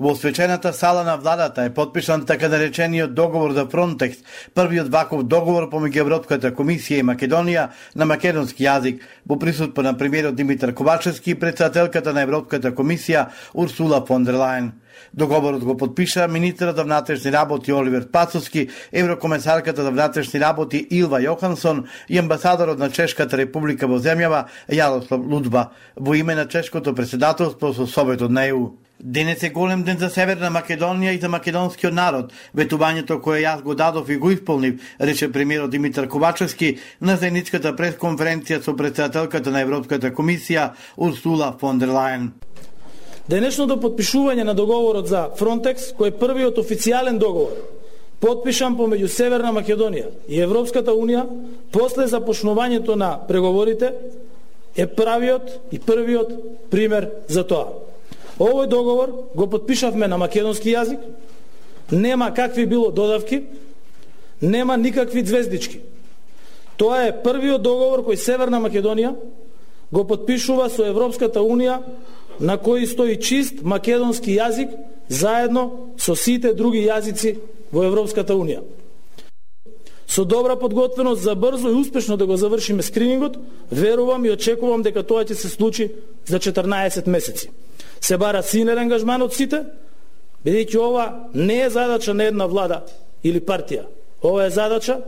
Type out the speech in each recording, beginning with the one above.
Во свечената сала на владата е подпишан така наречениот договор за Фронтекс, првиот ваков договор помеѓу Европската комисија и Македонија на македонски јазик, во присуство на премиерот Димитар Ковачевски и председателката на Европската комисија Урсула фон дер Лајен. Договорот го подпиша министерот за внатрешни работи Оливер Пацовски, еврокомесарката за внатрешни работи Илва Јохансон и амбасадорот на Чешката република во земјава Јарослав Лудба во име на чешкото председателство со Советот на ЕУ. Денес е голем ден за Северна Македонија и за македонскиот народ. Ветувањето кое јас го дадов и го исполнив, рече премиерот Димитар Ковачевски на заедничката пресконференција со председателката на Европската комисија Урсула фон дер Лајен. Денешното подпишување на договорот за Frontex, кој е првиот официјален договор, подпишан помеѓу Северна Македонија и Европската Унија после започнувањето на преговорите, е правиот и првиот пример за тоа. Овој договор го подпишавме на македонски јазик, нема какви било додавки, нема никакви звездички. Тоа е првиот договор кој Северна Македонија го подпишува со Европската Унија на кој стои чист македонски јазик заедно со сите други јазици во Европската Унија. Со добра подготвеност за брзо и успешно да го завршиме скринингот, верувам и очекувам дека тоа ќе се случи за 14 месеци. Се бара синер ангажман од сите, бидејќи ова не е задача на една влада или партија. Ова е задача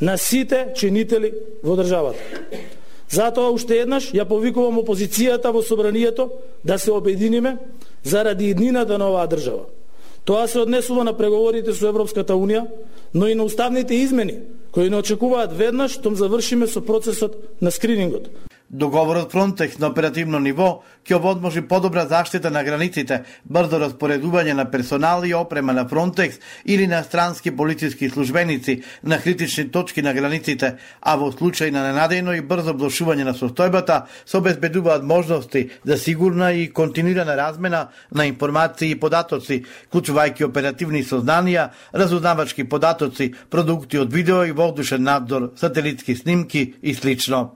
на сите чинители во државата. Затоа уште еднаш ја повикувам опозицијата во собранието да се обединиме заради еднината на оваа држава. Тоа се однесува на преговорите со Европската Унија, но и на уставните измени, кои не очекуваат веднаш том завршиме со процесот на скринингот. Договорот Фронтекс на оперативно ниво ќе овозможи подобра заштита на границите, брзо распоредување на персонал и опрема на Фронтекс или на странски полициски службеници на критични точки на границите, а во случај на ненадејно и брзо блошување на состојбата се обезбедуваат можности за сигурна и континуирана размена на информации и податоци, клучувајќи оперативни сознанија, разузнавачки податоци, продукти од видео и воздушен надзор, сателитски снимки и слично.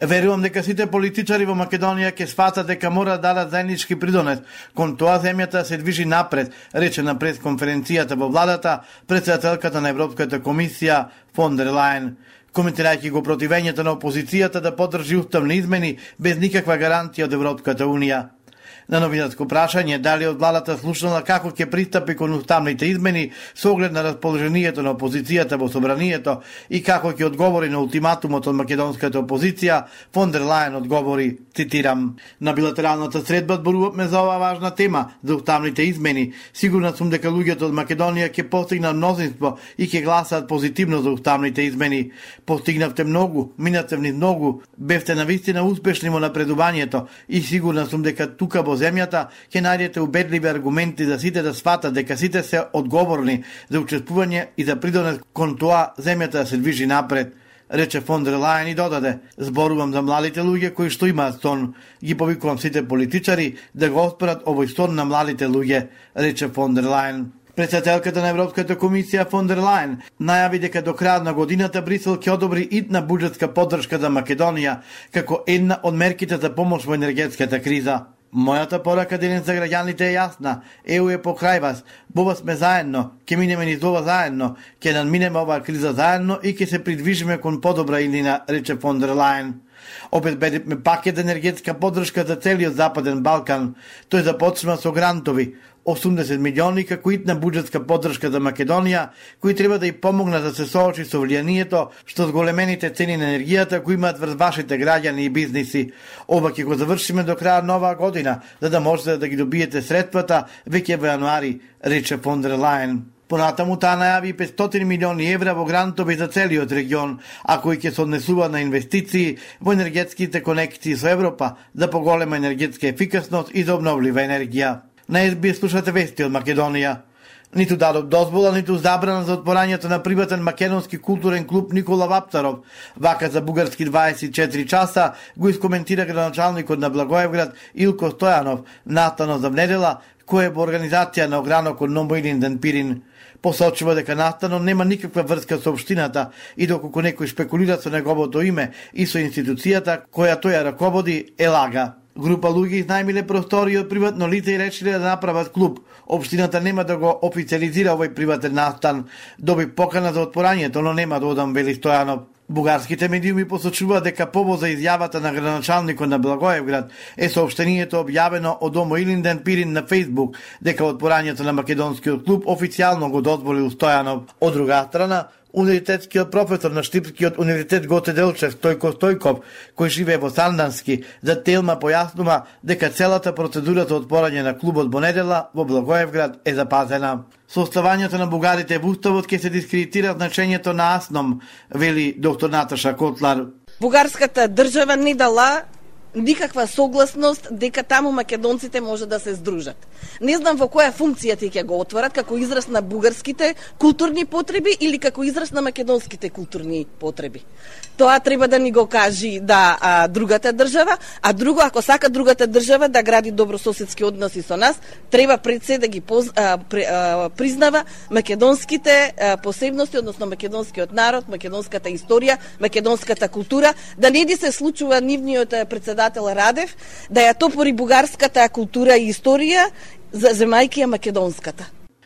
Верувам дека сите политичари во Македонија ќе сватат дека мора да дадат заеднички придонес кон тоа земјата се движи напред, рече на пресконференцијата во владата председателката на Европската комисија фон дер Лајен коментирајќи го противењето на опозицијата да поддржи уставни измени без никаква гарантија од Европската Унија. На новинатко прашање дали од владата слушнала како ќе пристапи кон уставните измени со оглед на расположението на опозицијата во собранието и како ќе одговори на ултиматумот од македонската опозиција, фон дер Лајен одговори, цитирам, на билатералната средба зборувавме за оваа важна тема за уставните измени. Сигурна сум дека луѓето од Македонија ќе постигнат мнозинство и ќе гласаат позитивно за уставните измени. Постигнавте многу, минате вниз многу, бевте на вистина успешни во напредувањето и сигурна сум дека тука во земјата, ќе најдете убедливи аргументи за сите да сватат дека сите се одговорни за учествување и за придонес кон тоа земјата да се движи напред рече фон дер Лајен и додаде, зборувам за младите луѓе кои што имаат стон, ги повикувам сите политичари да го оспорат овој стон на младите луѓе, рече фон дер Лајен. Председателката на Европската комисија фон дер Лајен најави дека до крај на годината Брисел ќе одобри итна буџетска поддршка за Македонија како една од мерките за помош во енергетската криза. Мојата порака денес за граѓаните е јасна. ЕУ е покрај вас. Бова сме заедно. Ке минеме низ ова заедно. Ке надминеме оваа криза заедно и ке се придвижиме кон подобра илина, рече фон дер Лајен. Обезбедивме пакет енергетска поддршка за целиот Западен Балкан. Тој започна со грантови. 80 милиони како итна буџетска поддршка за Македонија, кои треба да ја помогнат да се соочи со влијанието што зголемените цени на енергијата кои имаат врз вашите граѓани и бизниси. Ова ќе го завршиме до крај нова година, за да можете да ги добиете средствата веќе во јануари, рече фон дер Лајен. Понатаму таа најави 500 милиони евра во грантови за целиот регион, а кои ќе се однесува на инвестиции во енергетските конекции со Европа за поголема енергетска ефикасност и за обновлива енергија. На СБС слушате вести од Македонија. Ниту дадов дозвола, ниту забрана за отворањето на приватен македонски културен клуб Никола Ваптаров, Вака за бугарски 24 часа го искоментира градоначалникот на Благоевград Илко Стојанов, настано за внедела, која е во организација на огранокот Номоилин Денпирин. Посочува дека настанот нема никаква врска со општината и доколку некој шпекулира со неговото име и со институцијата која тој ја раководи, е лага. Група луѓе изнајмиле простори од приватно лице и решиле да направат клуб. Обштината нема да го официализира овој приватен настан. Доби покана за отпорањето, но нема да одам, вели Стојанов. Бугарските медиуми посочуваат дека повод за изјавата на градоначалникот на Благоевград е сообштението објавено од Омо Илинден Пирин на Фейсбук дека отпорањето на македонскиот клуб официјално го дозволи Стојанов. Од друга страна, универзитетскиот професор на Штипскиот универзитет Готе Делчев Тојко Стојков, кој живее во Сандански, за Телма појаснува дека целата процедура за отпорање на клубот Бонедела во Благоевград е запазена. Со оставањето на бугарите во Уставот ќе се дискредитира значењето на АСНОМ, вели доктор Наташа Котлар. Бугарската држава не дала никаква согласност дека таму македонците може да се здружат. Не знам во која функција ти ќе го отворат, како израз на бугарските културни потреби или како израз на македонските културни потреби. Тоа треба да ни го кажи да а, другата држава, а друго ако сака другата држава да гради добрососедски односи со нас, треба пред се да ги поз, а, при, а, признава македонските а, посебности, односно македонскиот народ, македонската историја, македонската култура, да не ди се случува нивниот председател председател Радев да ја топори бугарската култура и историја за земајки ја македонската.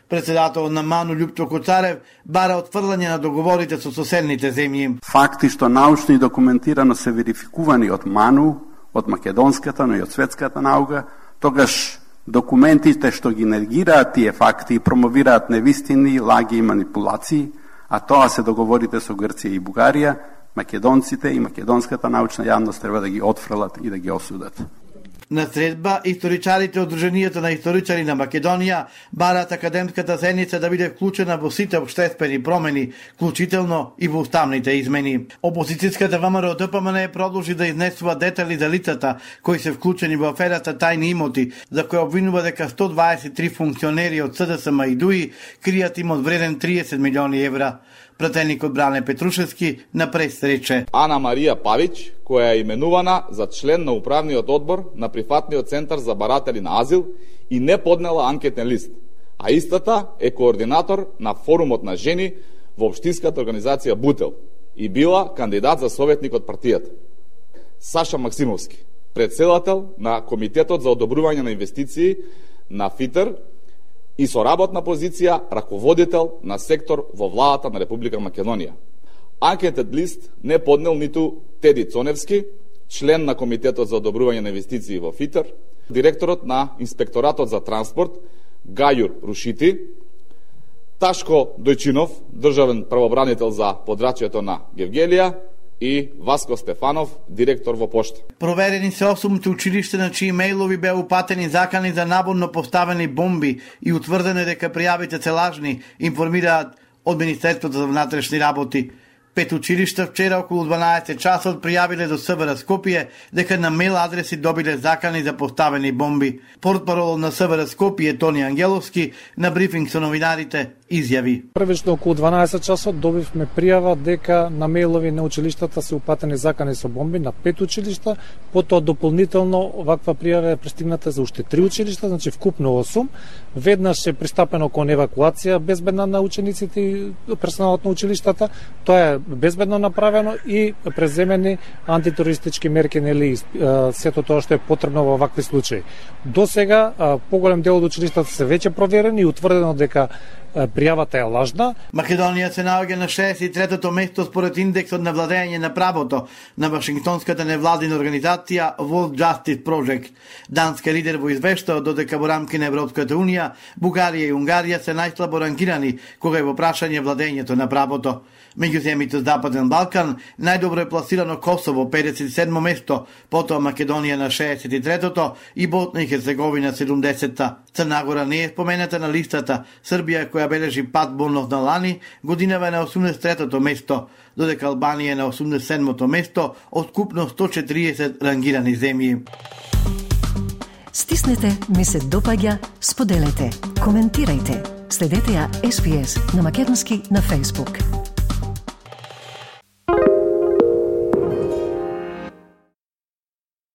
Председател на МАНУ Љупчо Коцарев бара отфрлање на договорите со соседните земји. Факти што научно и документирано се верификувани од МАНУ, од македонската, но и од светската наука, тогаш документите што ги нергираат тие факти и промовираат невистини, лаги и манипулации, а тоа се договорите со Грција и Бугарија, македонците и македонската научна јавност треба да ги отфрлат и да ги осудат. На средба, историчарите од Друженијето на историчари на Македонија барат академската седница да биде вклучена во сите обштествени промени, вклучително и во уставните измени. Опозицијската ВМРО ДПМН продолжи да изнесува детали за лицата кои се вклучени во аферата тајни имоти, за која обвинува дека 123 функционери од СДСМ и ДУИ кријат имот вреден 30 милиони евра. Пратеникот Бране Петрушевски на пресрече. Ана Марија Павич, која е именувана за член на управниот одбор на Прифатниот центар за баратели на азил и не поднела анкетен лист, а истата е координатор на форумот на жени во Обштинската организација Бутел и била кандидат за советник од партијата. Саша Максимовски, председател на Комитетот за одобрување на инвестиции на ФИТР и со работна позиција раководител на сектор во владата на Република Македонија. Анкетет лист не поднел ниту Теди Цоневски, член на Комитетот за одобрување на инвестиции во ФИТР, директорот на Инспекторатот за транспорт Гајур Рушити, Ташко Дојчинов, државен правобранител за подрачјето на Гевгелија и Васко Стефанов, директор во Пошта. Проверени се осумните училишта на чии мејлови беа упатени закани за наборно поставени бомби и утврдено дека пријавите се лажни, информираат од Министерството за внатрешни работи. Пет училишта вчера околу 12 часот пријавиле до СВР Скопје дека на мейл адреси добиле закани за поставени бомби. Портпарол на СВР Скопје Тони Ангеловски на брифинг со новинарите изјави. Првично околу 12 часот добивме пријава дека на мејлови на училиштата се упатени закани со бомби на пет училишта, потоа дополнително ваква пријава е пристигната за уште три училишта, значи вкупно 8. Веднаш е пристапено кон евакуација безбедна на учениците и персоналот на училиштата. Тоа е безбедно направено и преземени антитерористички мерки нели сето тоа што е потребно во вакви случаи. До сега поголем дел од училиштата се веќе проверени и утврдено дека пријавата е лажна. Македонија се наоѓа на 63-тото место според индексот на владење на правото на Вашингтонската невладина организација World Justice Project. Данска лидер во извештао додека во рамки на Европската Унија, Бугарија и Унгарија се најслабо рангирани кога е во прашање владењето на правото. Меѓу земјите Западен Балкан, најдобро е пласирано Косово, 57 место, потоа Македонија на 63-тото и Ботна и Херцеговина 70-та. Црнагора не е спомената на листата, Србија која бележи пад болнов на лани, годинава е на 83-то место, додека Албанија е на 87-то место од купно 140 рангирани земји. Стиснете, ми се допаѓа, споделете, коментирајте. Следете ја SPS на Македонски на Facebook.